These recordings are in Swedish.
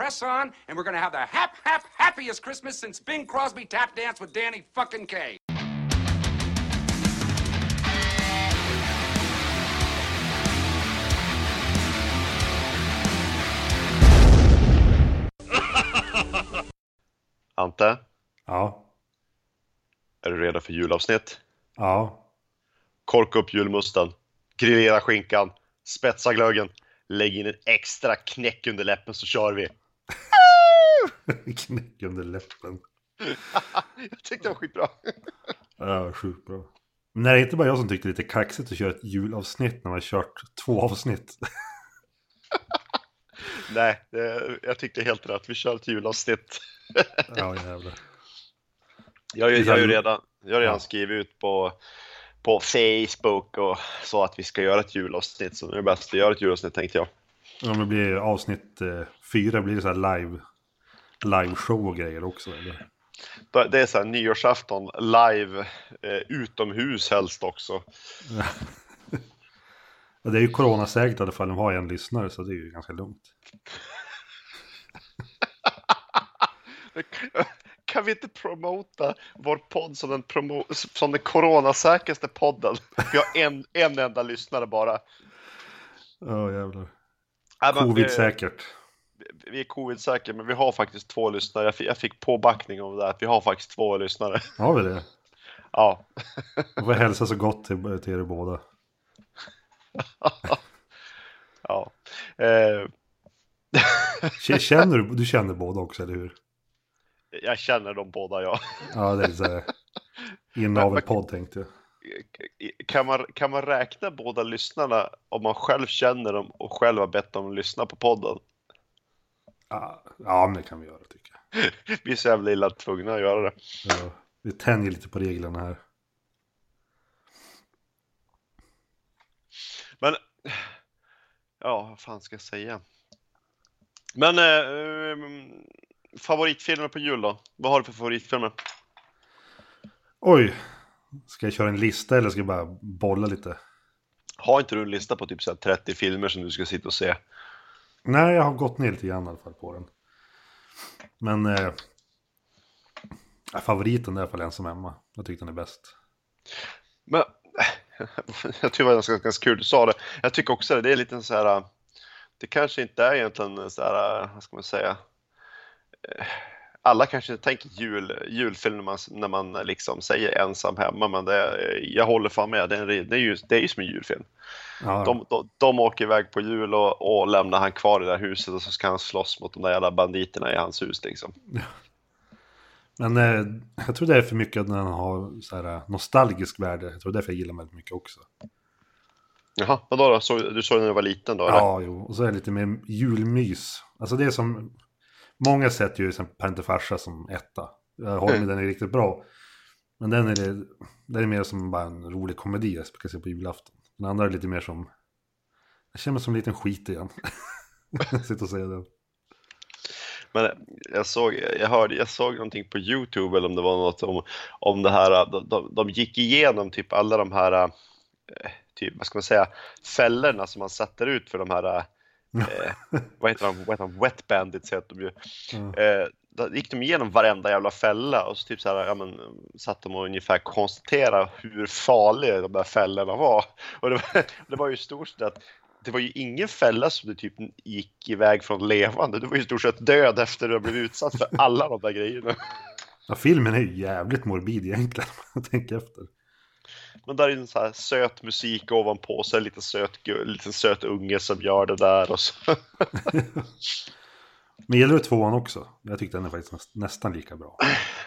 press on, and we're gonna have the hap, hap, happiest Christmas since Bing Crosby tap danced with Danny fucking Kaye. Ante, Ja. är du redo för julavsnitt? Ja. Korka upp julmusten, grillera skinkan, spetsa glöggen, lägg in en extra knäck under läppen så kör vi. Knäck under läppen. Jag tyckte det var skitbra. Ja, sjukt bra. Men är det inte bara jag som tyckte det är lite kaxigt att köra ett julavsnitt när man kört två avsnitt? Nej, det, jag tyckte helt rätt. Vi kör ett julavsnitt. Ja, jävlar. Jag har ju, jag har ju redan, jag har redan Ja. skrivit ut på, på Facebook och så att vi ska göra ett julavsnitt. Så nu är det bäst att göra ett julavsnitt tänkte jag. Om det blir avsnitt eh, fyra blir det så här live, live show och grejer också. Eller? Det är så här nyårsafton live eh, utomhus helst också. Det är ju coronasäkert i alla fall. De har en lyssnare så det är ju ganska lugnt. Kan vi inte promota vår podd som den, promo som den coronasäkraste podden? Vi har en, en enda lyssnare bara. Ja, jävlar. Nej, men vi- Covid-säkert. Vi är covid-säkra, men vi har faktiskt två lyssnare. Jag fick, jag fick påbackning av det här, att vi har faktiskt två lyssnare. Har vi det? Ja, Jag får hälsa så gott till, till er båda. ja. Eh, Känner du, du känner båda också, eller hur? jag känner dem båda, ja. Ja, det är så här. Inavelpodd tänkte jag. Kan man, kan man räkna båda lyssnarna om man själv känner dem och själv har bett dem lyssna på podden? Ja, ja, men det kan vi göra tycker jag. Vi är så jävla illa tvungna att göra det. Ja, vi tänjer lite på reglerna här. Men, ja, vad fan ska jag säga? Men, eh, ehm, favoritfilmer på jul då? Vad har du för favoritfilmer? Oj, ska jag köra en lista eller ska jag bara bolla lite? Har inte du en lista på typ så här 30 filmer som du ska sitta och se? Nej, jag har gått ner lite grann i alla fall på den. Men eh, favoriten är i alla fall Ensam-Emma. Jag tycker den är bäst. Men, jag tycker det var ganska, ganska kul du sa det. Jag tycker också det, det är lite så här, eh, det kanske inte är egentligen så här, eh, vad ska man säga, eh, alla kanske inte tänker jul, julfilm när man, när man liksom säger ensam hemma, men det, jag håller fan med, det är, en- det är, ju, det är ju som en julfilm. Ja, De, de, de åker iväg på jul och, och lämnar han kvar i det där huset och så ska han slåss mot de där jävla banditerna i hans hus liksom. Men eh, jag tror det är för mycket att den har så här, eh, nostalgisk värde. Jag tror det är därför jag gillar den väldigt mycket också. Jaha, vadå då? Så, du såg den när du var liten då? eller? Ja, jo. Och så är det lite mer julmys. Alltså det är som... Många sätter ju som Pante Farsa som etta. Jag håller med, den är riktigt bra. Men den är, den är mer som bara en rolig komedi jag ska se på julafton. Den andra är lite mer som... Jag känner mig som en liten skit igen. Sitter och säger det. Men jag såg, jag hörde, jag såg någonting på Youtube eller om det var något om, om det här, de, de, de gick igenom typ alla de här, eh, typ, vad ska man säga, fällorna som man sätter ut för de här, eh, vad heter de, vad heter de, wet bandits heter de ju. Ja. Eh, då gick de igenom varenda jävla fälla och så typ så här, ja men, satt de och ungefär konstatera hur farliga de där fällorna var. Och det var, det var ju stort sett att det var ju ingen fälla som du typ gick iväg från levande. Du var ju i stort sett död efter att du blivit utsatt för alla de där grejerna. Ja, filmen är ju jävligt morbid egentligen. Om man tänker efter. Men där är en så här söt musik ovanpå, så är det lite söt, lite söt unge som gör det där och så. Men gillar du tvåan också? Jag tyckte den är faktiskt näst, nästan lika bra.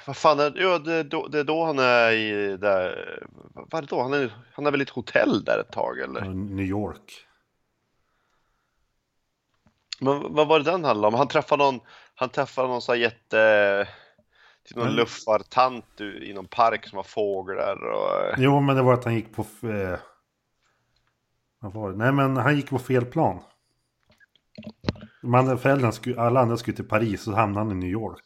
Vad fan, är, ja, det, är då, det är då han är i där, vad är det då? Han är, han är väl i ett hotell där ett tag eller? New York. Men vad var det den handlade om? Han träffade någon, han träffade någon sån här jätte, typ någon Mm. luffartant i någon park som har fåglar och... Jo, men det var att han gick på... Eh, vad var det? Nej, men han gick på fel plan. Man, föräldrarna skulle, alla andra skulle till Paris och hamnade han i New York.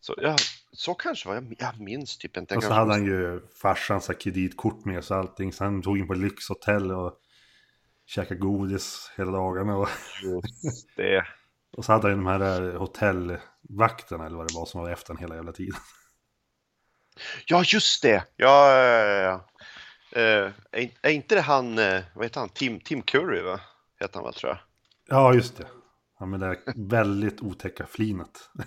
Så, ja, så kanske var jag, jag minns typ inte. Och så hade han ju farsans kreditkort med sig och allting. Så han tog in på lyxhotell och käka godis hela dagarna. Och, Just det. och så hade han ju de här eh, hotellvakterna eller vad det var som var efter en hela jävla tiden. Ja, just det. Ja, ja, ja. Eh, är, är inte det han, eh, vad heter han, Tim, Tim Curry va? Heter han väl tror jag. Ja, just det. Ja, men det där väldigt otäcka flinet.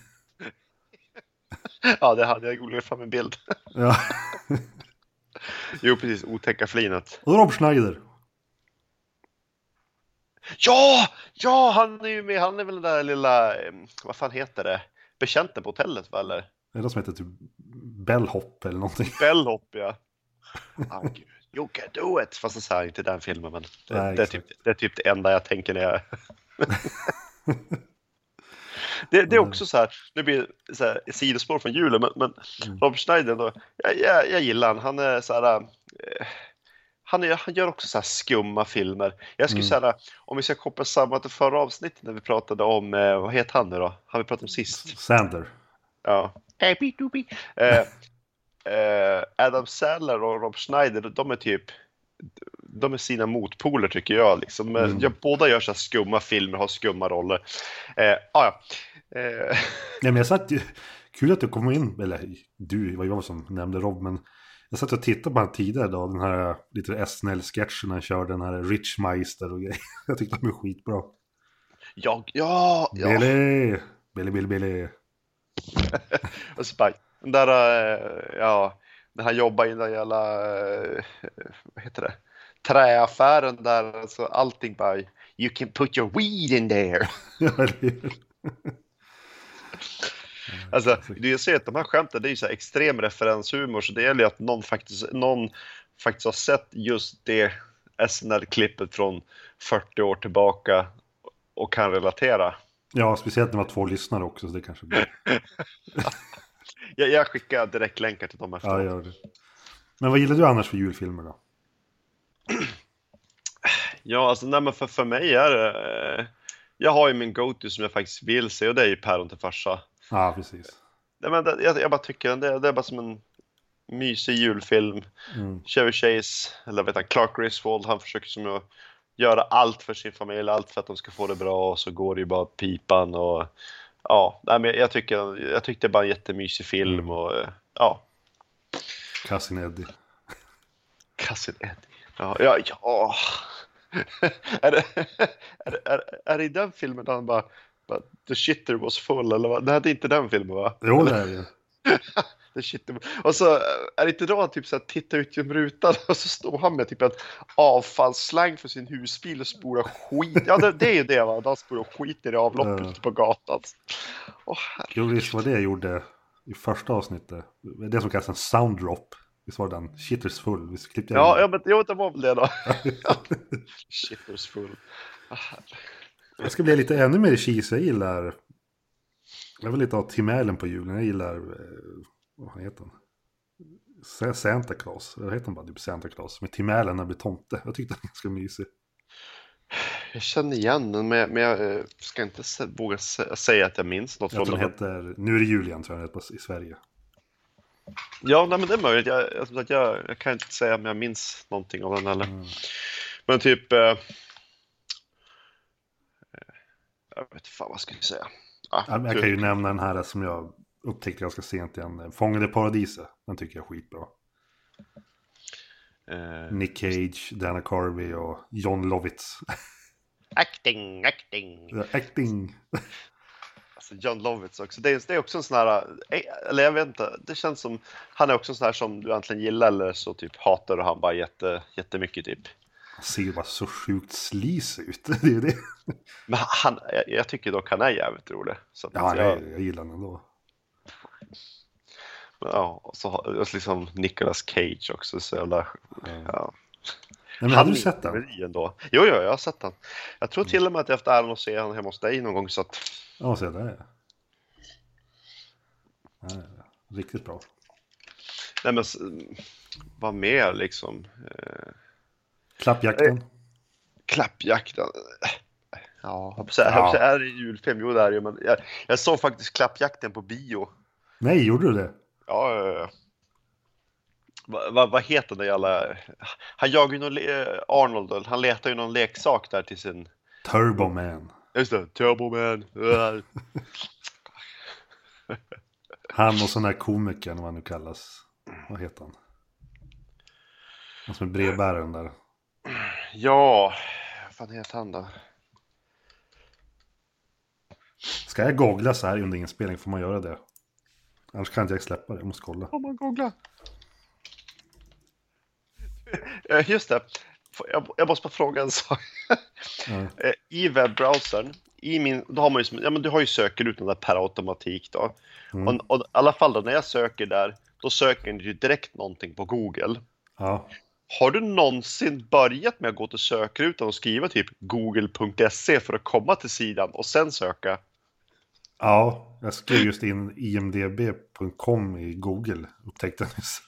Ja, det hade jag googlat fram en bild. Ja. Jo, precis, otäcka flinet. Och Rob Schneider. Ja, ja, han är ju med, han är väl den där lilla, eh, vad fan heter det, betjänten på hotellet va, eller? Det är det som heter typ Bellhop eller någonting. Bellhop ja. Ah, gud. You can do it! Fast det sa jag inte den filmen, men det, Nej, det, är typ, det är typ det enda jag tänker när jag... det, det är också så här, nu blir det så här sidospår från julen, men, men Mm. Rob Schneider, då, jag, jag, jag gillar han. Han är så här... Eh, han, är, han gör också så här skumma filmer. Jag skulle Mm. säga, om vi ska koppla samman till förra avsnittet när vi pratade om, eh, vad heter han nu då? Han vi pratade om sist. Sandler. Ja. Eh, eh, Adam Sandler och Rob Schneider, de är typ de är sina motpoler tycker jag. Liksom. Eh, Mm. jag båda gör så skumma filmer, har skumma roller. Eh, ah, ja. eh, Nej, men jag satt ju... Kul att du kom in, eller du, var jag som nämnde Rob, men jag satt och tittade på han tidigare då, den här lite SNL-sketchen han körde, den här Richmeister och grejer. Jag tyckte de är skitbra. ja, ja, ja. Billy! Billy, Billy, Billy. Och så bara, den där, eh, ja, när han jobbar i den där jävla, eh, vad heter det, träaffären där, alltså allting bara, you can put your weed in there. Ja, hur? Alltså, jag ser att de här skämten, det är ju så här extrem referenshumor, så det gäller ju att någon faktiskt, någon faktiskt har sett just det SNL-klippet från 40 år tillbaka och kan relatera. Ja, speciellt när det var två lyssnare också, så det kanske blir... Jag, jag skickar direktlänkar till dem Ja, efteråt. gör det. Men vad gillar du annars för julfilmer då? Ja, alltså nej, men för, för mig är det... eh, Jag har ju min go-to som jag faktiskt vill se och det är ju Päron till farsa. Ja, precis. Nej, men det, jag, jag bara tycker det, det är bara som en mysig julfilm. Mm. Chevy Chase, eller vet han, Clark Griswold, han försöker som att göra allt för sin familj, allt för att de ska få det bra och så går det ju bara pipan och ja, nej, men jag tycker, jag tyckte det bara en jättemysig film och ja, Cousin Eddie. Cousin Eddie. Ja, ja, ja. är, det, är, är, är det i den filmen han bara The shitter was full eller vad? Nej, det är inte den filmen va? Jo, det är det. The shitter. Och så är det inte då han typ så här tittar ut genom rutan och så står han med typ en avfallsslang för sin husbil och spolar skit. Ja, det, det är ju det va? Han spolar skit i avloppet Ja. på gatan. Åh. Jo, visst var det jag gjorde i första avsnittet. Det som kallas en sound drop. Visst var den shitters full? Visst klippte jag Ja, ja, men jo, det var väl det då. Shitters full. Jag ska bli lite ännu mer cheesy. Jag gillar... Jag vill lite ha Tim Allen på julen. Jag gillar... Eh, vad heter han? Sa- Santa Claus. Vad heter han bara? Typ Santa Claus. Med Tim Allen när han blir tomte. Jag tyckte den var ganska mysig. Jag känner igen den, men jag, men jag eh, ska inte våga sä- säga att jag minns något Jag från den heter... Nu är det jul igen tror jag den heter på- i Sverige. Ja, nej, men det är möjligt. Jag, jag, jag, jag kan inte säga om jag minns någonting av den heller. Mm. Men typ... Jag vet fan vad ska jag säga. Ah, Jag kan ju nämna den här som jag upptäckte ganska sent igen. Fångade paradiset. Den tycker jag är skitbra. eh, Nick Cage, Dana Carvey och John Lovitz. acting, acting. Acting. Alltså John Lovitz också. Det är, det är också en sån här... eh, Eller jag vet inte. Det känns som... Han är också en sån här som du egentligen gillar eller så typ hatar du han bara jätte, jättemycket typ. Han ser ju bara så sjukt sleazy ut. Det är det. Men han, jag, tycker dock han är jävligt rolig. Så Ja, jag, jag, jag gillar den ändå. ja, och så och liksom Nicolas Cage också så jävla... Ja. Nej, men hade du sett den? Ändå. Jo, jo, jag har sett den. Jag tror till och med att jag haft äran att se den hemma hos dig någon gång så att... Ja, se där. Ja, ja, riktigt bra. Nej men, vad mer liksom? Eh, Klappjakten. klappjakten. Ja, jag säga, Ja. är det julfilm? Jo, det är det men jag, jag såg faktiskt klappjakten på bio. Nej, gjorde du det? Ja, ja, ja. Vad va, vad heter det jävla... Han jagar ju någon... Arnold, han letar ju någon leksak där till sin... Turbo Man. Just det, Turbo Man. Äh. Han och sån här komikern, vad han nu kallas. Vad heter han? Han som är brevbäraren där. Ja, vad fan heter han då? Ska jag googla så här under inspelning får man göra det. Annars kan inte jag släppa det, jag måste kolla. Får man googla? Just det. Jag, måste bara fråga en sak. Eh, I webbrowsern, i min, då har man ju, ja, men du har ju sökrutan där per automatik då. Mm. Och, och i alla fall då, när jag söker där, då söker ju direkt någonting på Google. Ja. Har du någonsin börjat med att gå till sökrutan och skriva typ google.se för att komma till sidan och sen söka? ja, jag skrev just in imdb.com i Google, upptäckte jag nyss.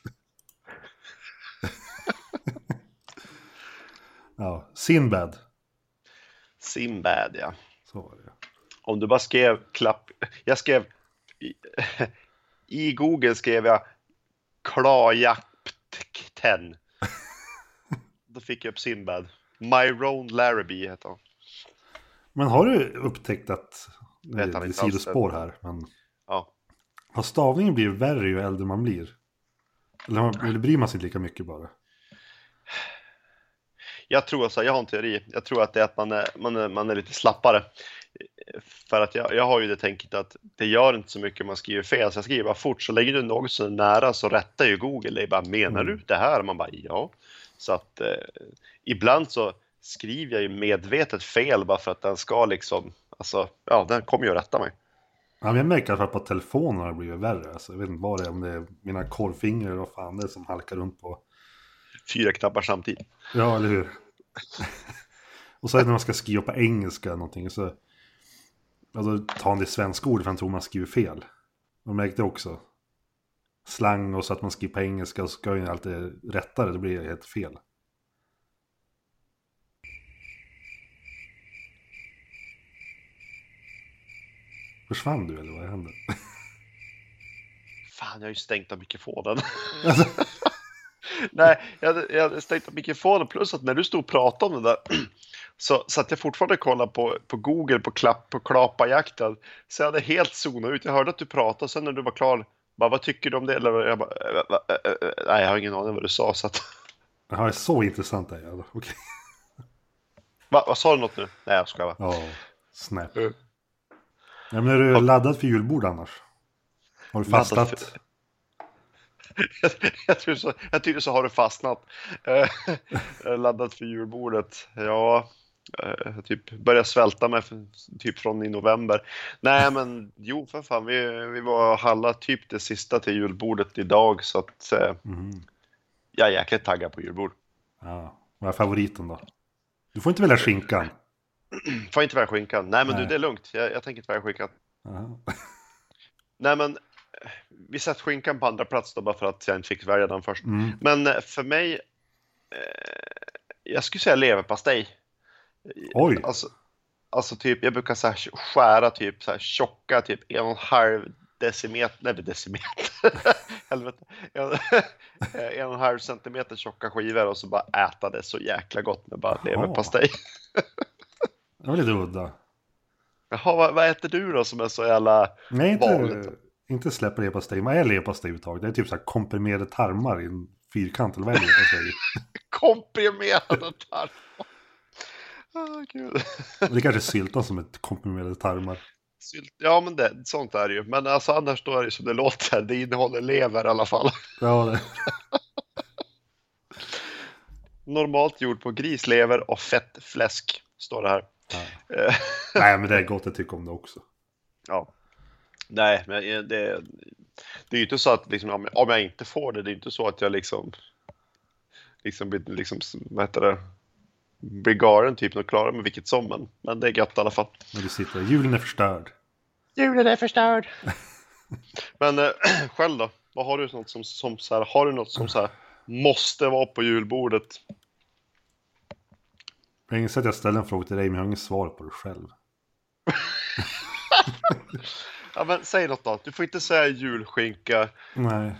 ja, Sinbad. Simbad ja. Så var det. Om du bara skrev klapp, jag skrev i, i Google skrev jag Klajakten. Då fick jag upp Sinbad. Myron Larrabee heter han. Men har du upptäckt att, det är alls sidospår här, men Ja. har stavningen blivit värre ju äldre man blir? Eller, eller bryr man sig inte lika mycket bara? Jag tror så jag har en teori. Jag tror att det är att man är, man är, man är lite slappare. För att jag, jag har ju det tänket att det gör inte så mycket om man skriver fel, så jag skriver bara fort. Så lägger du något så nära så rättar ju Google dig bara, menar Mm. du det här? Man bara, ja. Så att eh, ibland så skriver jag ju medvetet fel bara för att den ska liksom, alltså, ja, den kommer ju att rätta mig. Ja, jag märker fall på att telefonen har blivit värre. Alltså, jag vet inte vad det är, om det är mina korvfingrar eller vad fan det är som halkar runt på. Fyra knappar samtidigt. Ja, eller hur? och så är det när man ska skriva på engelska eller någonting. Så, då tar han det svenska ordet för han tror man skriver fel. Jag märkte också. Slang och så att man på engelska och så ska ju alltid rätta det, blir helt fel. Försvann du eller vad hände? Fan, jag har ju stängt av mikrofonen. Alltså, Nej, jag jag stängt av mikrofonen plus att när du stod och pratade om det där så satt jag fortfarande och kollade på, på Google på, klapp, på klapajakten. Så jag hade helt zonat ut. Jag hörde att du pratade sen när du var klar, bara, vad tycker du om det? Eller, jag bara, äh, äh, äh, nej, jag har ingen aning vad du sa. Så att, Jaha, så intressant är jag. Okej. va, vad sa du något nu? Nej, jag skojar bara. Ja, snap. Mm. Ja, men är du laddad för julbord annars? Har du fastnat? för- jag, jag, tror så, jag tycker så har du fastnat. Eh, laddat för julbordet. Ja, eh, typ börjar svälta mig typ från i november. Nej, men jo, för fan, vi, vi var handlade typ det sista till julbordet idag så att eh, Mhm. jag är jäkligt taggad på julbord. Ja, vad är favoriten då? Du får inte välja skinkan. Får inte välja skinkan. Nej, men Nej. du, det är lugnt. Jag, jag tänker inte välja skinkan. Nej, men eh, vi sätter skinkan på andra plats då bara för att jag inte fick välja den först. Mm. Men eh, för mig, eh, jag skulle säga leverpastej. Oj. Alltså, alltså typ, jag brukar så här skära typ så här tjocka, typ en och en halv decimeter, nej decimeter, helvete, en, en och en halv centimeter tjocka skivor och så bara äta det så jäkla gott med bara leverpastej. Det var lite udda. Jaha, vad, vad äter du då som är så jävla Nej, inte, vanligt? inte släppa leverpastej. Vad är leverpastej överhuvudtaget? Det är typ så här komprimerade tarmar i en fyrkant. Eller vad är leverpastej? komprimerade tarmar? Ah, det är kanske syltan som är komprimerade tarmar. Sylt. Ja, men det, sånt är det ju. Men alltså annars då är det som det låter. Det innehåller lever i alla fall. Ja, det. Normalt gjord på grislever och fett fläsk, står det här. Ja. Eh, Nej, men det är gott. Jag tycker om det också. ja. Nej, men det, det är ju inte så att liksom, om om jag inte får det, det är inte så att jag liksom, liksom, blir- liksom vad heter det, blir galen typ och klarar mig vilket som, men, men det är gött i alla fall. När du sitter. Julen är förstörd. Julen är förstörd. men eh, själv då? Vad har du något som, som så här, har du något som så här måste vara på julbordet? Jag inser att jag ställer en fråga till dig, men jag har inget svar på det själv. Ja, men säg något då. Du får inte säga julskinka. Nej.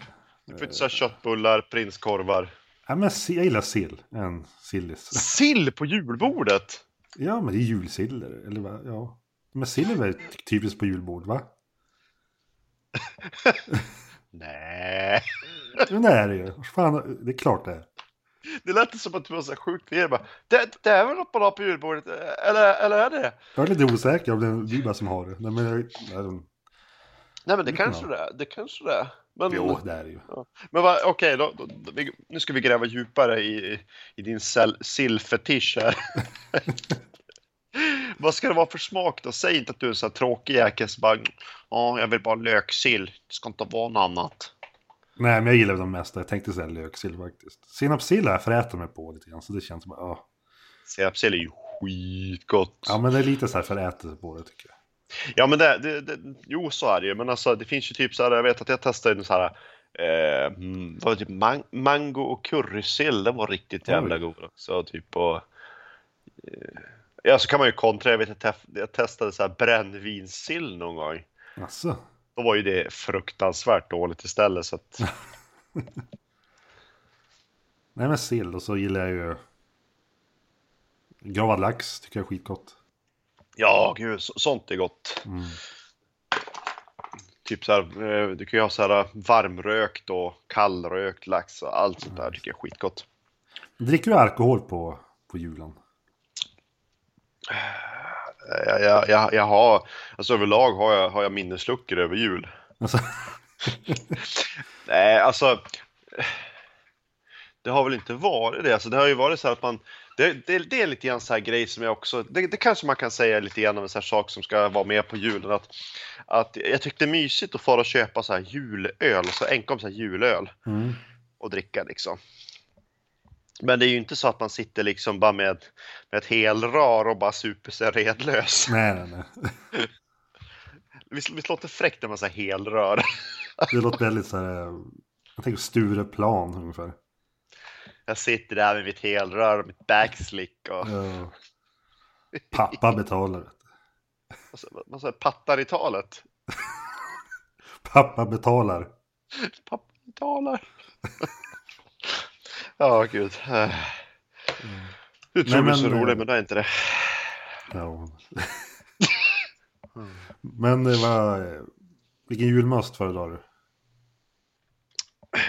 Du får inte säga köttbullar, prinskorvar. Ja, men jag gillar sill. En sillis. Sill på julbordet! Ja, men det är julsill. Eller vad? Ja. Men sill är väl ty- typiskt på julbord, va? Nej. Men det är det ju. Fan, det är klart det är. Det lät som att du var så sjukt bara, Det, det är väl något man har på julbordet? Eller, eller är det? Jag är lite osäker om det är du bara som har det. Nej, men jag, jag, Nej men det Lite kanske det är. Det kanske det är. Men, jo, det är det ju. men vad- okej, då, då, då, nu ska vi gräva djupare i, i din sillfetisch här. vad ska det vara för smak då? Säg inte att du är en så här tråkig jäkel som bara Ja, jag vill bara löksill. Det ska inte vara något annat. Nej, men jag gillar de mesta. Jag tänkte säga löksill faktiskt. Senapssill har jag förätit mig på lite grann, så det känns som ja. Senapssill är ju skitgott. ja, men det är lite så här förätet på det tycker jag. Ja men det, det, det, jo så är det ju, men alltså det finns ju typ så här, jag vet att jag testade en så här, eh, mm, var det, typ man, mango och currysill, den var riktigt jävla Oj. god också. Typ och, eh, ja så kan man ju kontra, jag vet att jag, jag testade så här brännvinssill någon gång. Alltså, Då var ju det fruktansvärt dåligt istället så att, nej men sill och så gillar jag ju gravad lax, tycker jag är skitgott. Ja gud, så, sånt är gott. Mm. Typ så här, eh, du kan ju ha så här varmrökt och kallrökt lax och allt sånt där tycker jag är skitgott. Dricker du alkohol på, på julen? Jag, jag, jag, jag har, alltså överlag har jag, har jag minnesluckor över jul. Alltså, Nej, alltså. Det har väl inte varit det. Alltså, det har ju varit så här att man. Det, det, det är lite grann så här grej som jag också. Det, det kanske man kan säga lite grann av en sån här sak som ska vara med på julen. Att, att jag tyckte det är mysigt att fara och köpa så här julöl. Så enkom så här julöl. mm. Och dricka liksom. Men det är ju inte så att man sitter liksom bara med, med ett helrör och bara super sig redlös. Nej, nej, nej. Visst, visst låter fräckt när man säger helrör? Det låter väldigt så här, jag tänker Stureplan ungefär. Jag sitter där med mitt helrör och mitt backslick och Ja. Pappa betalar. vad sa- pattar i talet. Pappa betalar. Pappa betalar. Ja, gud. Eh. Du tror Nej, du är så rolig, eh, men det är inte det. Ja. Men det var... Vilken julmust föredrar du?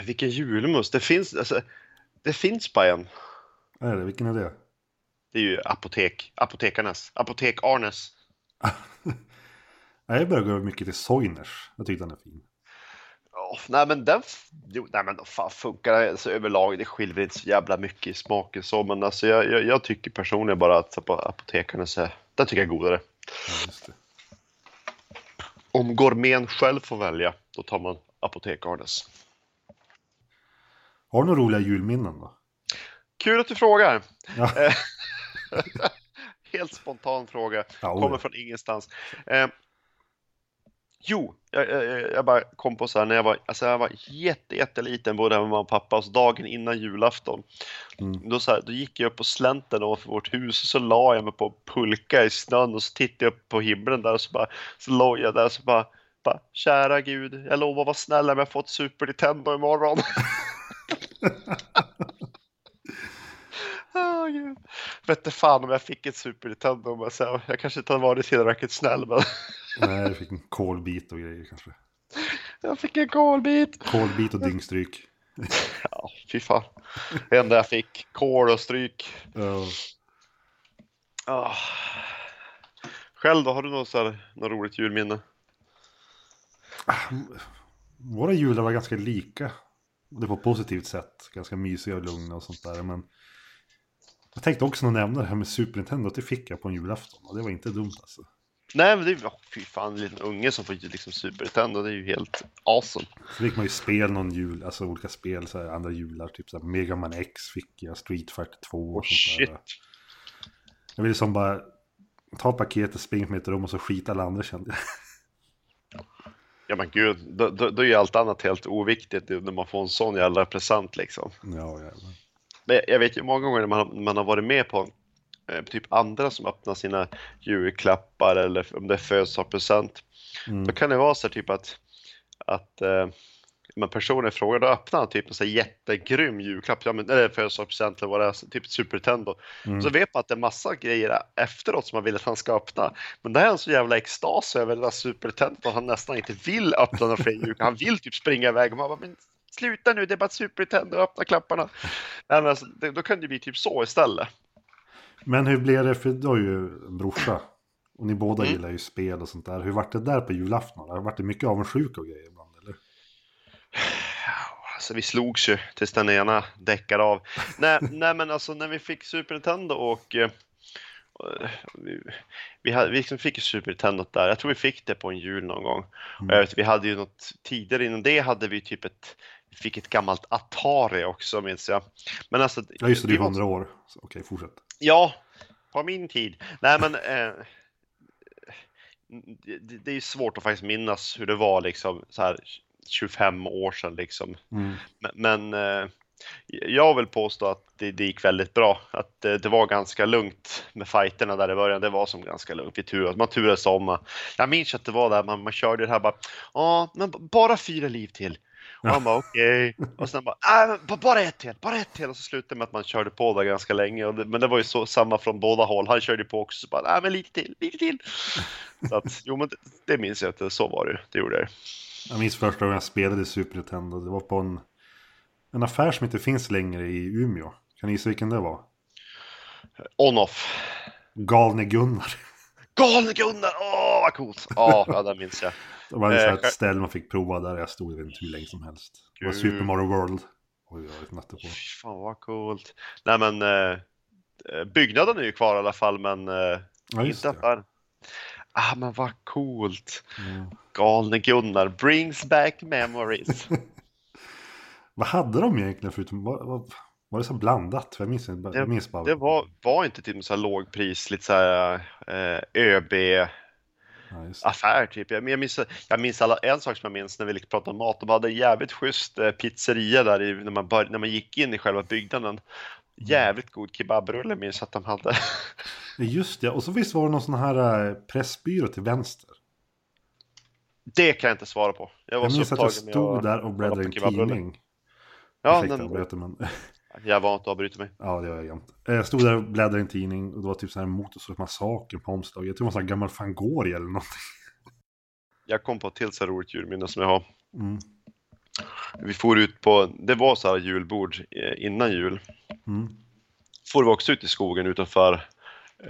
Vilken julmust. Det finns, alltså, det finns bara en. Är det? Vilken är det? Det är ju apotek. Apotekarnas. Apotek-Arnes. Nej, jag börjar gå mycket till Soiners. Jag tycker den är fin. Oh, nej men den, jo, nej men fan funkar alltså, överlag, det skiljer inte så jävla mycket i smaken så, men alltså jag, jag, jag tycker personligen bara att apotekarnas är, den tycker jag är godare. Ja. Om gourmeten själv får välja, då tar man apotek-Arnes. Har du några roliga julminnen då? Kul att du frågar! Ja. Eh, Helt spontan fråga, Ja, kommer från ingenstans. Eh, jo, jag, jag, jag bara kom på så här när jag var, alltså jag var jätte, jätteliten, både med mamma och pappa, så dagen innan julafton. Mm. Då, så här, då gick jag upp på slänten ovanför vårt hus och så la jag mig på pulka i snön och så tittade jag upp på himlen där och så bara, så låg jag där och så bara, bara kära gud, jag lovar vara snäll om jag får ett Super Nintendo imorgon. Oh, Gud. Vet inte fan om jag fick ett Super Nintendo, men så, jag kanske inte har varit tillräckligt snäll, men Nej, jag fick en kolbit och grejer kanske. jag fick en kolbit. Kolbit och dyngstryk. Ja, fy fan. Det enda jag fick, kol och stryk. Ja. Ah. Själv då, har du något, så här, något roligt julminne? Våra jular var ganska lika. Det på ett positivt sätt. Ganska mysiga och lugna och sånt där. Men jag tänkte också nog nämna det här med Super Nintendo. Det fick jag på en julafton. Och det var inte dumt alltså. Nej, men det är ju, oh, fy fan, en liten unge som får liksom Super Nintendo, det är ju helt awesome. Så fick man ju spel någon jul. Alltså olika spel. Så här, andra jular. Typ så här, Mega Man X fick jag. Street Fighter 2 och Oh, sånt shit. där. Jag ville som bara ta paketet, springa från ett rum och så skita alla andra kände jag. Ja men gud, då, då, då är ju allt annat helt oviktigt när man får en sån jävla present liksom. Ja, jävlar. Men jag vet ju många gånger när man, man har varit med på eh, typ andra som öppnar sina julklappar eller om det är födelsedagspresent. Mm. Då kan det vara så typ att, att eh, men personen i fråga då öppnade han typ en här jättegrym julklapp, ja, men, eller födelsedagspresent eller vad det är, typ Super Nintendo. Mm. Så vet man att det är massa grejer efteråt som man vill att han ska öppna. Men det här är en så jävla extas över den där Super Nintendo att han nästan inte vill öppna några fler julklappar. Han vill typ springa iväg och man bara, men sluta nu, det är bara Super Nintendo, öppna klapparna. Men alltså, det, då kan det bli typ så istället. Men hur blev det, för du har ju en brorsa. Och ni båda Mm. gillar ju spel och sånt där. Hur vart det där på julafton? Har det mycket avundsjuka och grejer ibland? Alltså vi slogs ju tills den ena däckade av. nej, nej men alltså när vi fick Super Nintendo och eh, eh, vi, vi, hade, vi liksom fick ju Super Nintendo där. Jag tror vi fick det på en jul någon gång. Mm. Vet, vi hade ju något tidigare innan det hade vi typ ett vi fick ett gammalt Atari också minns jag. Men alltså. Ja, just det, det var- hundra år. Så, Okej, fortsätt. Ja, på min tid. Nej, men eh, det, det det är ju svårt att faktiskt minnas hur det var liksom så här 25 år sedan liksom. Mm. Men, men eh, jag vill påstå att det, det gick väldigt bra. Att det, det var ganska lugnt med fighterna där i början. Det var som ganska lugnt. Vi turades, man turades om. Jag minns att det var där man, man körde det här bara. Ja, men bara fyra liv till. Och han bara okej. Och sen bara, äh, bara ett till, bara ett till. Och så slutade det med att man körde på där ganska länge. Det, men det var ju så samma från båda håll. Han körde på också. Så bara, nej men lite till, lite till. Så att, jo men det, det minns jag att det, så var det. Det gjorde det. Jag minns första gången jag spelade Super Nintendo. Det var på en, en affär som inte finns längre i Umeå. Kan ni gissa vilken det var? On-off. Galne Gunnar. Galne Gunnar! Åh, vad coolt! Ja, ja, det minns jag. Det var sån Eh, ett ställe man fick prova där jag stod inte hur länge som helst. Det var Gud. Super Mario World. Oj, jag vet på. Fan vad coolt. Nej men eh, eh, byggnaden är ju kvar i alla fall men eh, Ja, just inte det. affären. Ah men vad coolt. Ja. Galne Gunnar brings back memories. Vad hade de egentligen förutom, var, var, det så blandat? Jag minns inte, jag minns bara. Det var, var inte typ så här lågpris, lite så här eh, ÖB-affär Ja, det. typ. Jag, jag, minns, jag minns alla, en sak som jag minns när vi liksom pratade om mat. De hade en jävligt schysst eh, pizzeria där i, när, man bör, när man gick in i själva byggnaden. Jävligt god kebabrulle minns att de hade. Just det, och så visst var det någon sån här eh, pressbyrå till vänster. Det kan jag inte svara på. Jag var Jag så minns att jag stod där och bläddrade i en tidning. Ja, Ursäkta, men, avbröt, men jag var inte avbryta mig. ja, det var jag jämt. Eh, Jag stod där och bläddrade i en tidning och det var typ sån här motorsågsmassaker på omslaget. Jag tror det var sån här gammal Fangori eller någonting. Jag kom på ett till så här roligt julminne som jag har. Mm. Vi for ut på, det var så här julbord eh, innan jul. Mm. For vi också ut i skogen utanför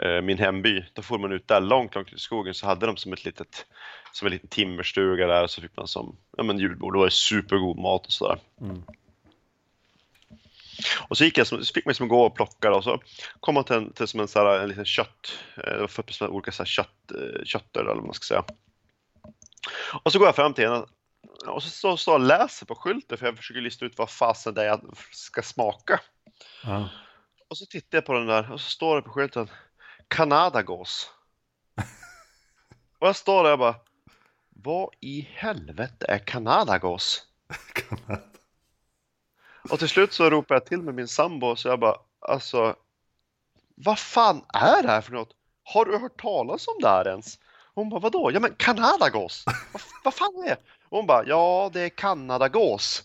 eh, min hemby. Då får man ut där långt, långt ut i skogen så hade de som ett litet, som en liten timmerstuga där så fick man som, ja men julbord. Det var supergod mat och sådär. Mm. Och så gick jag, så fick man liksom gå och plocka och så kom man till en, till som en, så här, en liten kött, eh, det var olika så här kött, kötter eller vad man ska säga. Och så går jag fram till en och så står jag och läser på skylten för jag försöker lista ut vad fasen det är jag ska smaka. Ja. Och så tittar jag på den där och så står det på skylten Kanadagås. och jag står där och bara Vad i helvete är Kanadagås? Och till slut så ropar jag till med min sambo så jag bara alltså Vad fan är det här för något? Har du hört talas om det här ens? Hon bara vadå? Ja men Kanadagås! vad, vad fan är det? Och hon bara ja det är Kanadagås.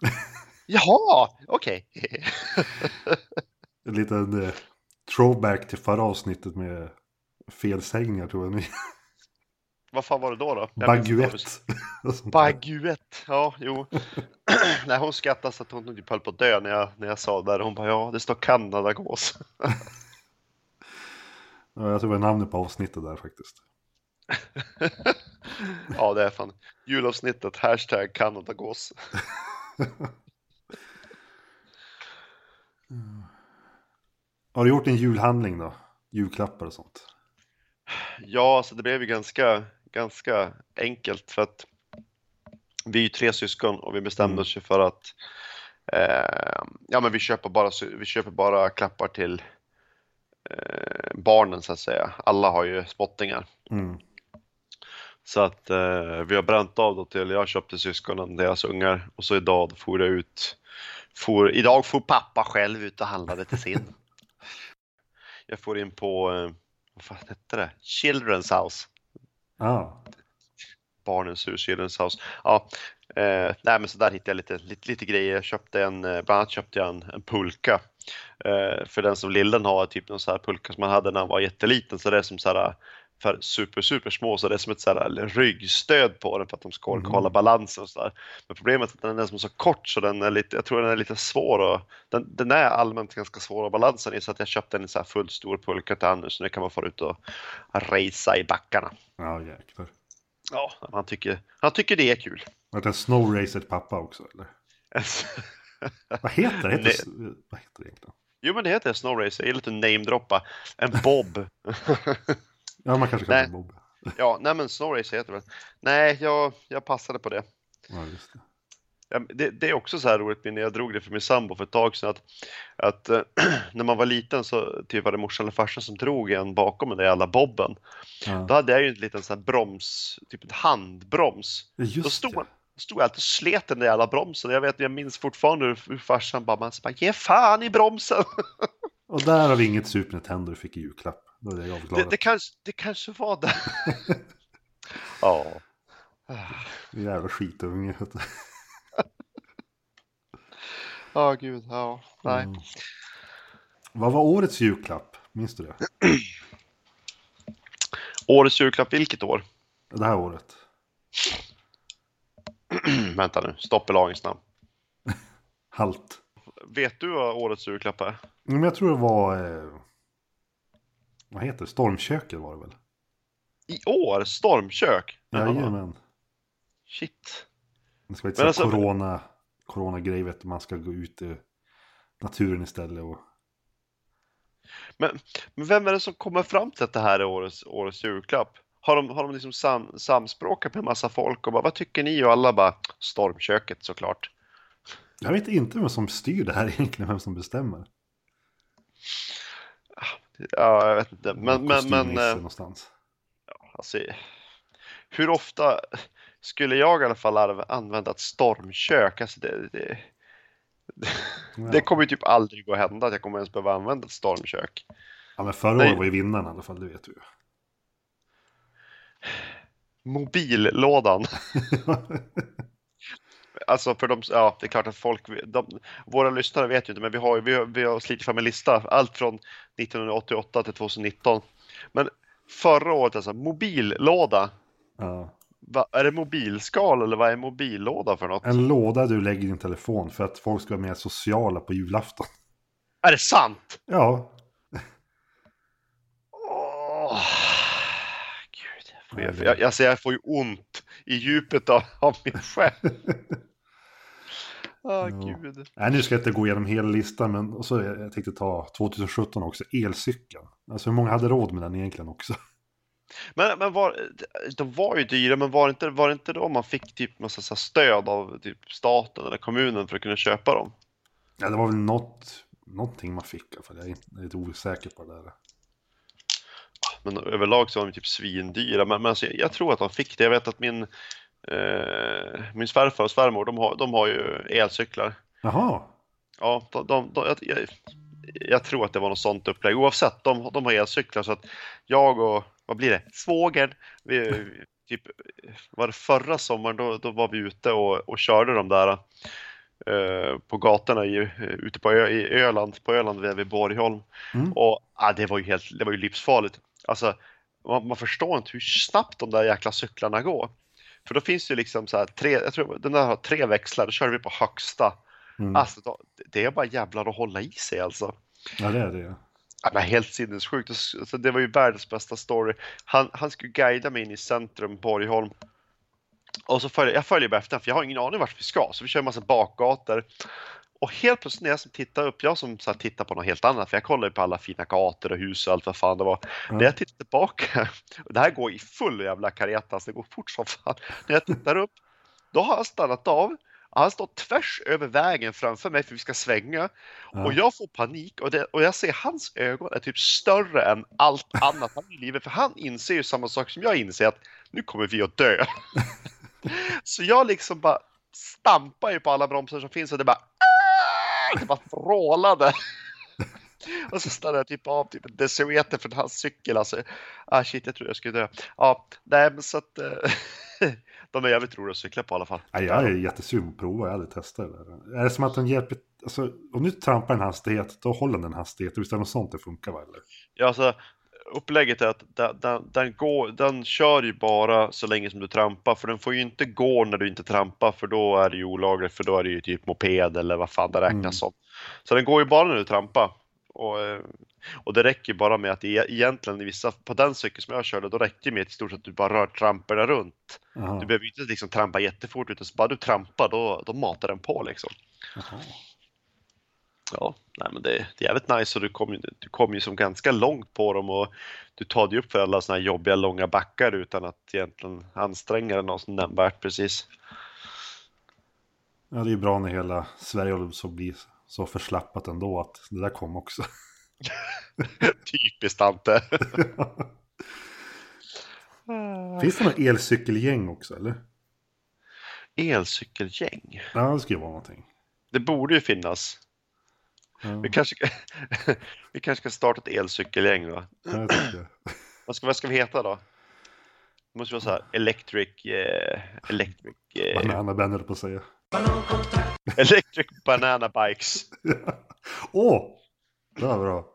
Jaha, okej. En liten eh, throwback till förra avsnittet med felsägningar tror jag. Vad fan var det då? då? Där. Baguette, ja jo. Nej, hon skrattade så att hon typ höll på att dö när jag, när jag sa det där. Hon bara ja, det står Kanadagås. Ja, jag tror det var namnet på avsnittet där faktiskt. Ja, det är fan julavsnittet, hashtag Kanadagås. Har du gjort en julhandling då? Julklappar och sånt? Ja, så det blev ju ganska, ganska enkelt för att vi är tre syskon och vi bestämde Mm. oss för att eh, ja, men vi köper bara, vi köper bara klappar till eh, barnen så att säga. Alla har ju spottingar. Mm. Så att eh, vi har bränt av då till, jag köpte syskonen, deras ungar och så idag får jag ut, får, idag får pappa själv ut och handlade till sin. jag får in på, eh, vad fan hette det? Children's House. Ah, Barnens hus, Children's House. Ja, Eh, nej men så där hittade jag lite, lite, lite grejer. Jag köpte en, eh, bland annat köpte jag en, en pulka. Eh, för den som lillen har, typ någon så här pulka som man hade när han var jätteliten. Så det är som så här för super, super små så det är som ett så här ryggstöd på den för att de ska orka Mhm. hålla balansen och så där. Men problemet är att den är som så kort så den är lite, jag tror den är lite svår och den, den är allmänt ganska svår att balansen i så att jag köpte en så här fullt stor pulka till Anders så nu kan man få ut och racea i backarna. Ja, jäklar. Ja, han tycker, han tycker det är kul. Var det en Snow Racer pappa också eller? Vad heter det? Heter, vad heter det egentligen? jo men det heter Snow Racer, jag gillar att namedroppa. En Bob. Ja, man kanske kan Nej. Bob. ja, nej men Snow Racer heter det. Nej, jag, jag passade på det. Ja, just det. Ja, det, det är också så här roligt när jag drog det för min sambo för ett tag sedan att, att eh, när man var liten så typ var det morsan eller farsan som drog en bakom den där jävla bobben. Då Ja. hade jag ju en liten sån här broms, typ en handbroms. Just Då stod, man, då stod jag alltid och slet den där jävla bromsen. Jag vet, jag minns fortfarande hur, hur farsan bara, man bara ge fan i bromsen. Och där har vi inget Super Nintendo du fick i julklapp. Det, avklarad. det, kanske, det kanske var det. ja. Jävla skitunge. Ja, gud, ja. Nej. Mm. Vad var årets julklapp? Minns du det? Årets julklapp, vilket år? Det här året? Vänta nu, stopp i lagens namn. Halt. Vet du vad årets julklapp är? Men jag tror det var... Eh, vad heter det? Stormköket var det väl? I år? Stormkök? Jajamän. Shit. Det ska vara lite alltså- corona, corona-grej, vet du. Man ska gå ut i naturen istället och... Men, men vem är det som kommer fram till att det här är årets, årets julklapp? Har de, har de liksom sam, samspråkat med en massa folk och bara vad tycker ni? Och alla bara stormköket såklart. Jag vet inte vem som styr det här egentligen, vem som bestämmer. Ja, jag vet inte. Men, men, men eh, någonstans. alltså, hur ofta skulle jag i alla fall använda ett stormkök? Alltså det, det, Ja. det kommer ju typ aldrig gå att hända att jag kommer ens behöva använda ett stormkök. Ja, men förra året var ju vinnaren i alla fall, det vet du ju. Mobillådan. Alltså för de, ja det är klart att folk, de, våra lyssnare vet ju inte men vi har, vi har, vi har slitit fram en lista, allt från 1988 till 2019. Men förra året alltså, mobillåda, ja. Va, är det mobilskal eller vad är mobillåda för något? En låda du lägger i din telefon för att folk ska vara mer sociala på julafton. Är det sant? Ja, Åh, Gud, jag får, Ja, jag, jag, alltså jag får ju ont i djupet av, av min själ. Ja. gud. Nej, nu ska jag inte gå igenom hela listan, men och så jag tänkte ta 2017 också, elcykeln. Alltså hur många hade råd med den egentligen också? Men, men var, de var ju dyra, men var det inte, var det inte då man fick typ massa så stöd av typ staten eller kommunen för att kunna köpa dem? Ja, det var väl något, någonting man fick i alla fall. Jag är jag är lite osäker på det där. Men överlag så var de typ svindyra. Men, men alltså, jag, jag tror att de fick det. Jag vet att min, eh, min svärfar och svärmor, de har, de har ju elcyklar. Jaha, Ja, de, de, de, jag, jag, jag tror att det var något sånt upplägg. Oavsett, de, de har elcyklar så att jag och, vad blir det, svågern, vi, typ, var det förra sommaren, då, då var vi ute och, och körde de där eh, på gatorna i, ute på Ö, i Öland, på Öland vid, vid Borgholm. Mm. Och ah, det var ju helt, det var ju livsfarligt. Alltså, man, man förstår inte hur snabbt de där jäkla cyklarna går. För då finns det ju liksom så här tre, jag tror den där har tre växlar, då kör vi på högsta. mm. Alltså, då, det är bara jävlar att hålla i sig alltså. ja det är det. Ja, men helt sinnessjukt. Alltså, det var ju världens bästa story. Han, han skulle guida mig in i centrum, Borgholm. Och så följer jag följer bara efter för jag har ingen aning vart vi ska. Så vi kör en massa bakgator. Och helt plötsligt när jag som tittar upp, jag som så tittar på något helt annat, för jag kollar ju på alla fina gator och hus och allt vad fan det var. Ja. När jag tittar tillbaka, och det här går i full jävla karetas, det går fort som fan. När jag tittar upp, då har han stannat av. Han står tvärs över vägen framför mig för vi ska svänga. Ja. Och jag får panik och, det, och jag ser hans ögon är typ större än allt annat han i livet. För han inser ju samma sak som jag inser att nu kommer vi att dö. Så jag liksom bara stampar ju på alla bromsar som finns och det bara! Det bara vrålade. Och så stannade jag typ av typ en decimeter från hans cykel. Alltså, ah shit, jag tror jag skulle dö. Ja, nej men så att... eh, de är jävligt roliga att cykla på i alla fall. Nej, jag är jättesugen på att prova, jag har aldrig testat det där. Är det som att den hjälper, alltså om du trampar en hastighet, då håller den en hastighet. Visst är det något sånt det funkar va? Eller? Ja, alltså, upplägget är att den, den, den, går, den kör ju bara så länge som du trampar, för den får ju inte gå när du inte trampar, för då är det ju olagligt, för då är det ju typ moped eller vad fan det räknas Mm. som. Så den går ju bara när du trampar. Och, eh, och det räcker bara med att egentligen i vissa, på den cykeln som jag körde, då räcker det med att i stort sett att du bara rör tramporna runt. Jaha. Du behöver inte liksom trampa jättefort, utan så bara du trampar, då, då matar den på liksom. Jaha. Ja, nej men det, det är jävligt nice och du kommer ju- du kommer ju som ganska långt på dem och du tar dig upp för alla såna här jobbiga långa backar utan att egentligen anstränga dig något nämnvärt precis. Ja, det är ju bra när hela Sverige håller så blir så förslappat ändå att det där kom också. Typiskt Ante. Finns det något elcykelgäng också eller? Elcykelgäng. Ja, det ju vara någonting. Det borde ju finnas. Ja, Vi kanske, vi kanske ska starta ett elcykelgäng då. ja. Vad ska, vad ska vi heta då? Det måste vara så här electric, eh, electric, eh, Banana höll på att säga. electric banana bikes. Åh! Det var bra.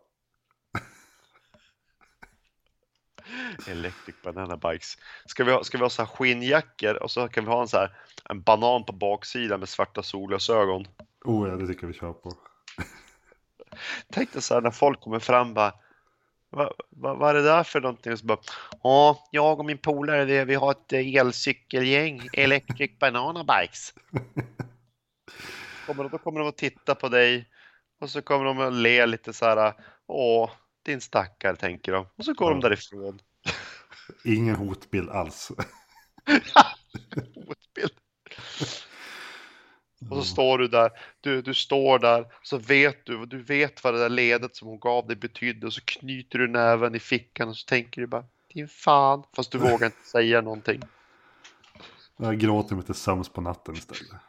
Electric banana bikes. Ska vi ha, ska vi ha så här skinnjackor och så kan vi ha en så här en banan på baksidan med svarta solglasögon. Oh ja, det tycker jag vi kör på. Tänk dig så här när folk kommer fram bara vad, vad, vad är det där för någonting? Och så bara, ja, jag och min polare vi, vi har ett eh, elcykelgäng, Electric Banana Bikes. Kommer, de- då kommer de att titta på dig och så kommer de att le lite så här, åh, din stackare, tänker de. Och så går de Ja. därifrån. Ingen hotbild alls. Och så står du där, du, du står där, så vet du, du vet vad det där ledet som hon gav dig betydde och så knyter du näven i fickan och så tänker du bara din fan, fast du vågar inte säga någonting. Jag gråter mig till sömns på natten istället.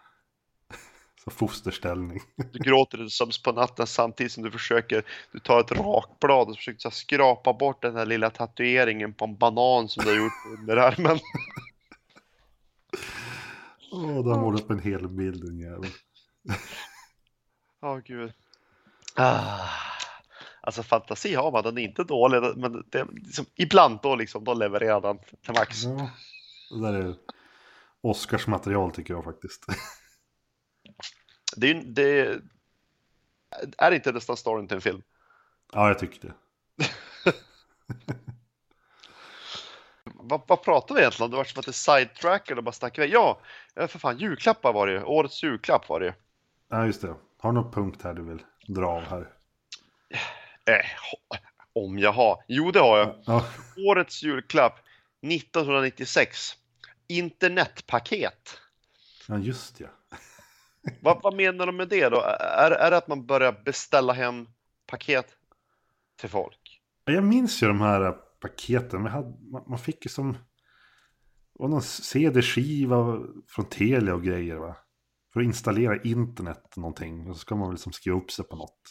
Så fosterställning. Du gråter dig sömns på natten samtidigt som du försöker, du tar ett rakblad och försöker skrapa bort den här lilla tatueringen på en banan som du har gjort under armen. Åh, de målar upp en hel bild den jäveln. Ja, gud. Ah. Alltså fantasi har man, den är inte dålig, men det, är liksom, ibland då liksom, då levererar den till max. Ja, det där är Oscars material tycker jag faktiskt. Det är, ju- det är inte nästan storyn till en film. Ja, jag tycker det. Vad, vad pratar vi egentligen om? Det var som att det sidetrackade och bara stack iväg. Ja, ja, för fan, julklappar var det ju. Årets julklapp var det ju. Ja, just det. Har du någon punkt här du vill dra av här? Eh, ho- om jag har. Jo, det har jag. Ja, Årets julklapp 1996. Internetpaket. ja just ja. Vad, vad menar de med det då? Är, är det att man börjar beställa hem paket till folk? Jag minns ju de här paketen. Man, hade, man, man fick ju som... Det var någon CD-skiva från Telia och grejer va? För att installera internet någonting. Och så ska man väl liksom skriva upp sig på något.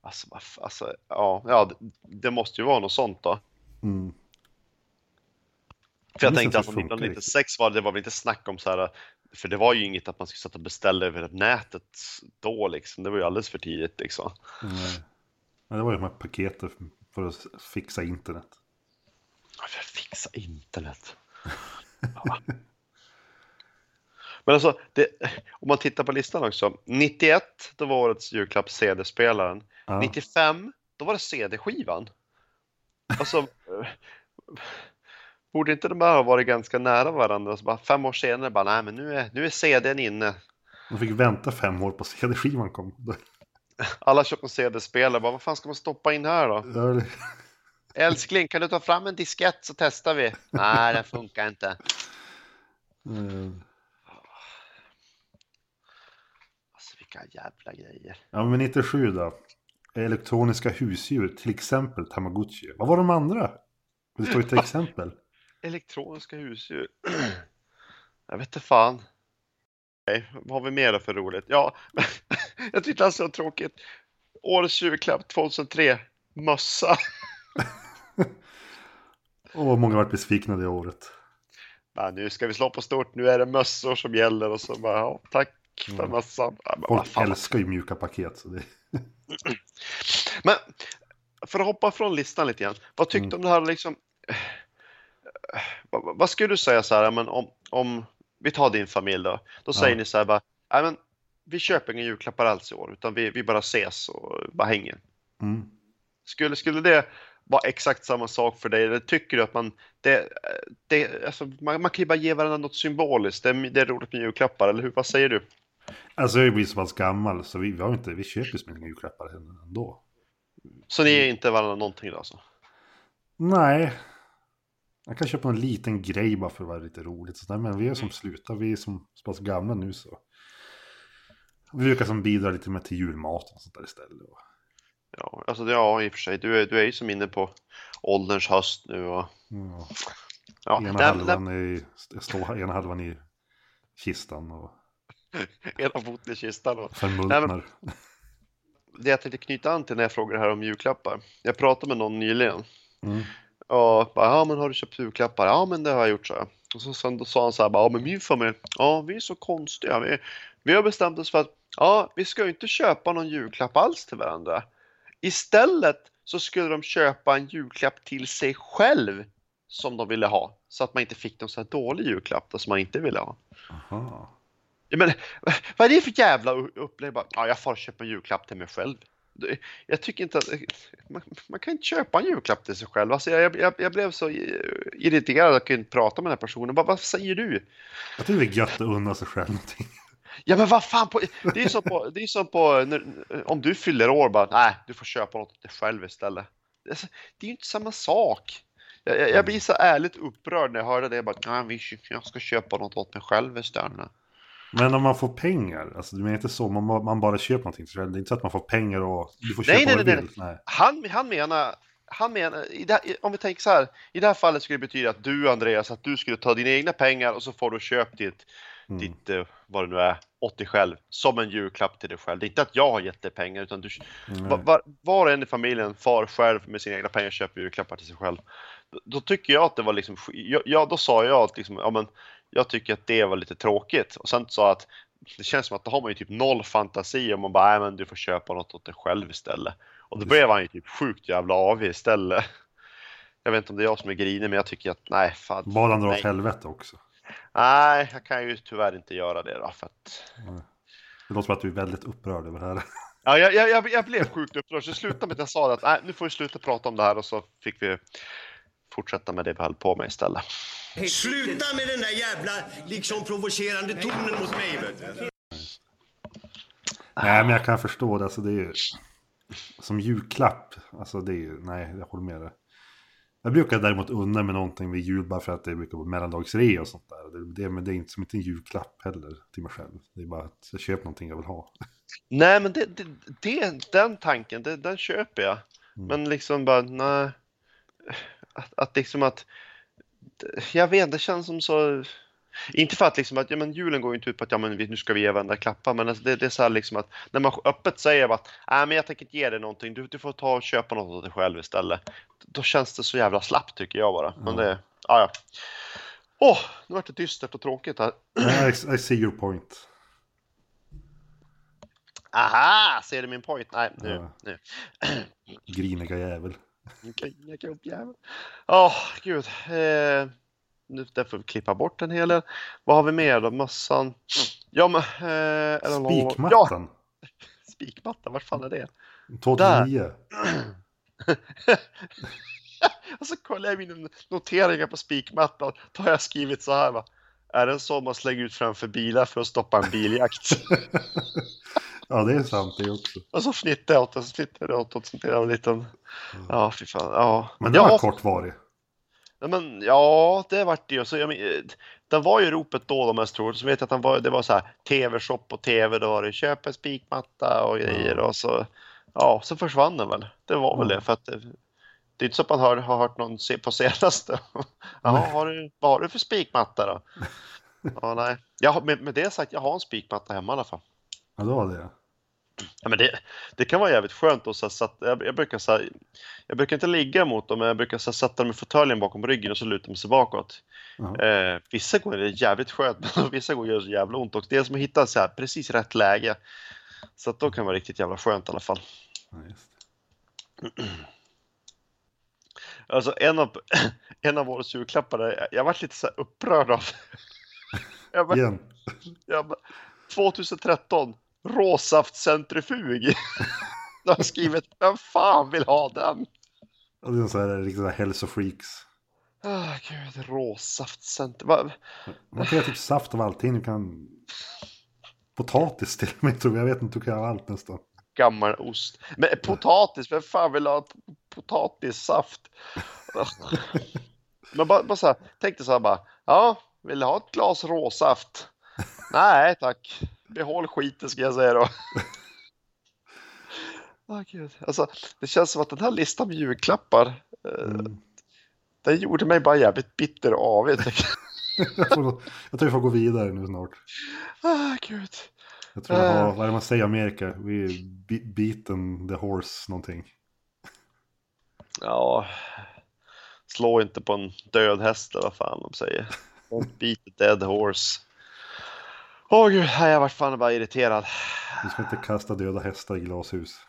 Alltså, alltså ja, ja det, måste ju vara något sånt då. Mm. För jag tänkte att funkar 1996 var det var väl inte snack om så här, för det var ju inget att man skulle sätta och beställa över nätet då liksom. Det var ju alldeles för tidigt liksom. Nej. Ja, det var ju de här paketen för att fixa internet. För att fixa internet. Ja. Men alltså, det, om man tittar på listan också. 91, då var årets julklapp CD-spelaren. Ja. 95, då var det CD-skivan. Alltså, eh, borde inte de här ha varit ganska nära varandra? Så bara fem år senare bara, nej men nu är, nu är CDn inne. Man fick vänta fem år på CD-skivan kom. Alla köper en CD-spelare, bara, vad fan ska man stoppa in här då? Älskling, kan du ta fram en diskett så testar vi? Nej, den funkar inte. eh, Alltså vilka jävla grejer. Ja, men 97 då. Elektroniska husdjur, till exempel Tamagotchi. Vad var de andra? Det står ju till exempel. Elektroniska husdjur. Jag vet inte fan. Nej, vad har vi mer då för roligt? Ja, jag tyckte det var tråkigt. Årets julklapp 2003. Mössa. Och många har varit besvikna det året. Ja, nu ska vi slå på stort, nu är det mössor som gäller och så bara, ja, tack för Mm. mössan. Ja, men Folk fan. älskar ju mjuka paket. Så det... Men för att hoppa från listan lite grann. Vad tyckte du Mm. om det här liksom? Vad, vad skulle du säga så här, men om, om vi tar din familj då. Då säger Ja. ni så här bara, nej men vi köper inga julklappar alls i år utan vi, vi bara ses och bara hänger. Mm. Skulle, skulle det vara exakt samma sak för dig? Eller tycker du att man, det, det, alltså, man, man kan ju bara ge varandra något symboliskt. Det, är- det är roligt med julklappar, eller hur? Vad säger du? Alltså jag blir så pass gammal så vi, vi, har inte, vi köper ju mycket julklappar ändå. Så ni ger inte varandra någonting då alltså? Nej. Jag kan köpa en liten grej bara för att vara lite roligt. Så där, men vi är som slutar, vi är som så pass gamla nu så. Vi brukar som bidra lite med till julmaten och sånt där istället. Och, Ja, alltså ja, i och för sig. Du är, du är ju som inne på ålderns höst nu och ja, ja, ena, nej, halvan i, stå, ena halvan i kistan och ena foten i kistan. Och, förmultnar. det jag tänkte knyta an till när jag frågade här om julklappar. Jag pratade med någon nyligen Mm. Och bara, ja men har du köpt julklappar? Ja men det har jag gjort så. Och så, sen då sa han så här, bara, ja men min familj, ja vi är så konstiga. Vi, vi har bestämt oss för att, ja vi ska ju inte köpa någon julklapp alls till varandra. Istället så skulle de köpa en julklapp till sig själv som de ville ha. Så att man inte fick någon så här dålig julklapp då, som man inte ville ha. Aha. Ja, men, vad är det för jävla upplägg? Ja, jag får köpa en julklapp till mig själv. Det- Jag tycker inte att man, man kan inte köpa en julklapp till sig själv. Alltså, jag, jag, jag blev så irriterad att jag kunde inte prata med den här personen. Vad, vad säger du? Jag tycker det är gött att unna sig själv någonting. Ja, men vad fan, på, det är ju som på, det är som på när, om du fyller år bara, nej, du får köpa något till dig själv istället. Alltså, det är ju inte samma sak. Jag, jag, jag blir så ärligt upprörd när jag hörde det. Jag bara, nej, jag ska köpa något åt mig själv istället. Men om man får pengar, alltså du menar inte så, man, man bara köper någonting till. Det är inte så att man får pengar och du får Nej, köpa nej, vad nej, du vill. Nej. Han, han menar, han menar i det, om vi tänker så här, i det här fallet skulle det betyda att du Andreas, att du skulle ta dina egna pengar och så får du köpa ditt, Mm. ditt eh, vad det nu är, åt dig själv, som en julklapp till dig själv. Det är inte att jag har gett dig pengar, utan du, Nej. var, var, var och en i familjen far själv med sina egna pengar och köper julklappar till sig själv. Då, tycker jag att det var liksom, ja då sa jag att liksom, ja men, jag tycker att det var lite tråkigt. Och sen jag att det känns som att då har man ju typ noll fantasi om man bara, nej men du får köpa något åt dig själv istället. Och då blev han ju typ sjukt jävla avig istället. Jag vet inte om det är jag som är grinig, men jag tycker att nej, fan. Bad han dra åt helvete också. nej, jag kan ju tyvärr inte göra det då, för att Det låter som att du är väldigt upprörd över det här. Ja, jag, jag, jag, blev sjukt upprörd, så slutade med att jag sa att nej, nu får vi sluta prata om det här och så fick vi fortsätta med det vi höll på med istället. Sluta med den där jävla liksom provocerande tonen mot mig. Vet du. Nej, men jag kan förstå det. Alltså, det är ju... Som julklapp, alltså det är ju... Nej, jag håller med dig. Jag brukar däremot unna mig någonting vid jul bara för att det brukar vara mellandagsrea och sånt där. Det, det, men det är inte som inte en julklapp heller till mig själv. Det är bara att jag köper någonting jag vill ha. Nej, men det, det, det, den tanken, det, den köper jag. Men liksom bara, nej. Att, att liksom att, jag vet, det känns som så, inte för att liksom att, ja men julen går ju inte ut på att, ja men nu ska vi ge varandra klappar, men alltså det, det är så här liksom att när man öppet säger att, nej men jag tänker inte ge dig någonting, du, du får ta och köpa något åt dig själv istället. Då känns det så jävla slappt tycker jag bara. Men det, ja ja. Åh, nu vart det dystert och tråkigt här. I, I see your point. Aha, ser du min point? Nej, nu, Ja. nu. Griniga jävel. Griniga gubbjävel. Åh, gud. Eh, nu där får vi klippa bort en hel del. Vad har vi mer då? Mössan. Ja, men... Eh, någon- Ja, Spikmattan. spikmattan. Vart fan är det? 2009. Och så kollar jag mina noteringar på spikmattan. Då har jag skrivit så här va. Är det en sån man slänger ut framför bilar för att stoppa en biljakt? Ja, det är sant det också. och så fnittade jag åt det. Så fnittade jag åt det. Så fnittade jag en liten... Ja, fy fan. Ja. Men det ja, var. Ja, men, ja, det vart det ju. Så, jag men, eh, den var ju ropet då de mest troligt. Så vet jag att den var, det var så här tv-shop på tv. Då var det köp en spikmatta och grejer. Och så, ja, så försvann den väl. Det var väl Ja. det. För att det, det är inte så att man har, har hört någon se på senaste. Ja, Nej. har du, vad har du för spikmatta då? Ja, nej. Jag, har- med, med det sagt, jag har en spikmatta hemma i alla fall. Ja, det var det. Ja, men det, det kan vara jävligt skönt att så här, satt, jag, jag brukar så här, jag brukar inte ligga mot dem, men jag brukar så här, sätta dem i fåtöljen bakom ryggen och så luta mig sig bakåt. Ja. Eh, vissa gånger är det jävligt skönt, men vissa gånger gör det så jävla ont också. Det är som att hitta så här, precis rätt läge. Så att då kan det vara riktigt jävla skönt i alla fall. Ja. Alltså en av, en av årets julklappar, jag varit lite så upprörd av. Jag var, Igen. jag bara, 2013, råsaftcentrifug. De har skrivit, vem fan vill ha den? Ja, Det är här så här hälsofreaks. Ah, gud, råsaftcenter. Va? Man kan göra typ saft av allting. Du kan... Potatis till och med tror jag. Jag vet inte, du kan göra allt nästan. Gammal ost. Men potatis, vem fan vill ha potatissaft? Men bara, bara så här, tänkte så här bara, ja, vill du ha ett glas råsaft? Nej tack, behåll skiten ska jag säga då. Ah, gud. Alltså, det känns som att den här listan med julklappar, eh, Mm. den gjorde mig bara jävligt bitter och avig. Jag, tror vi får gå vidare nu snart. ah, gud. Jag tror jag har, vad är det man säger i Amerika? Be- beaten the horse någonting. Ja, slå inte på en död häst eller vad fan de säger. Don't beat the dead horse. Åh gud, jag vart fan bara irriterad. Vi ska inte kasta döda hästar i glashus.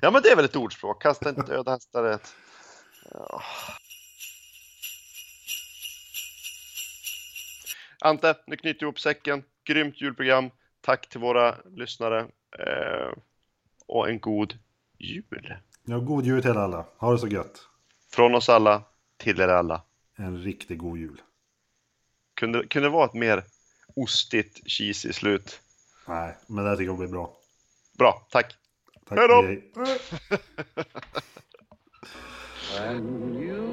Ja men det är väl ett ordspråk, kasta inte döda hästar. i ett- Ja. Ante, nu knyter vi ihop säcken. Grymt julprogram. Tack till våra lyssnare. Eh, och en god jul. Ja, god jul till alla. Ha det så gött. Från oss alla till er alla. En riktigt god jul. Kunde, kunde det vara ett mer ostigt cheesy slut? Nej, men det här tycker jag blir bra. Bra, tack. Tack. Hej då!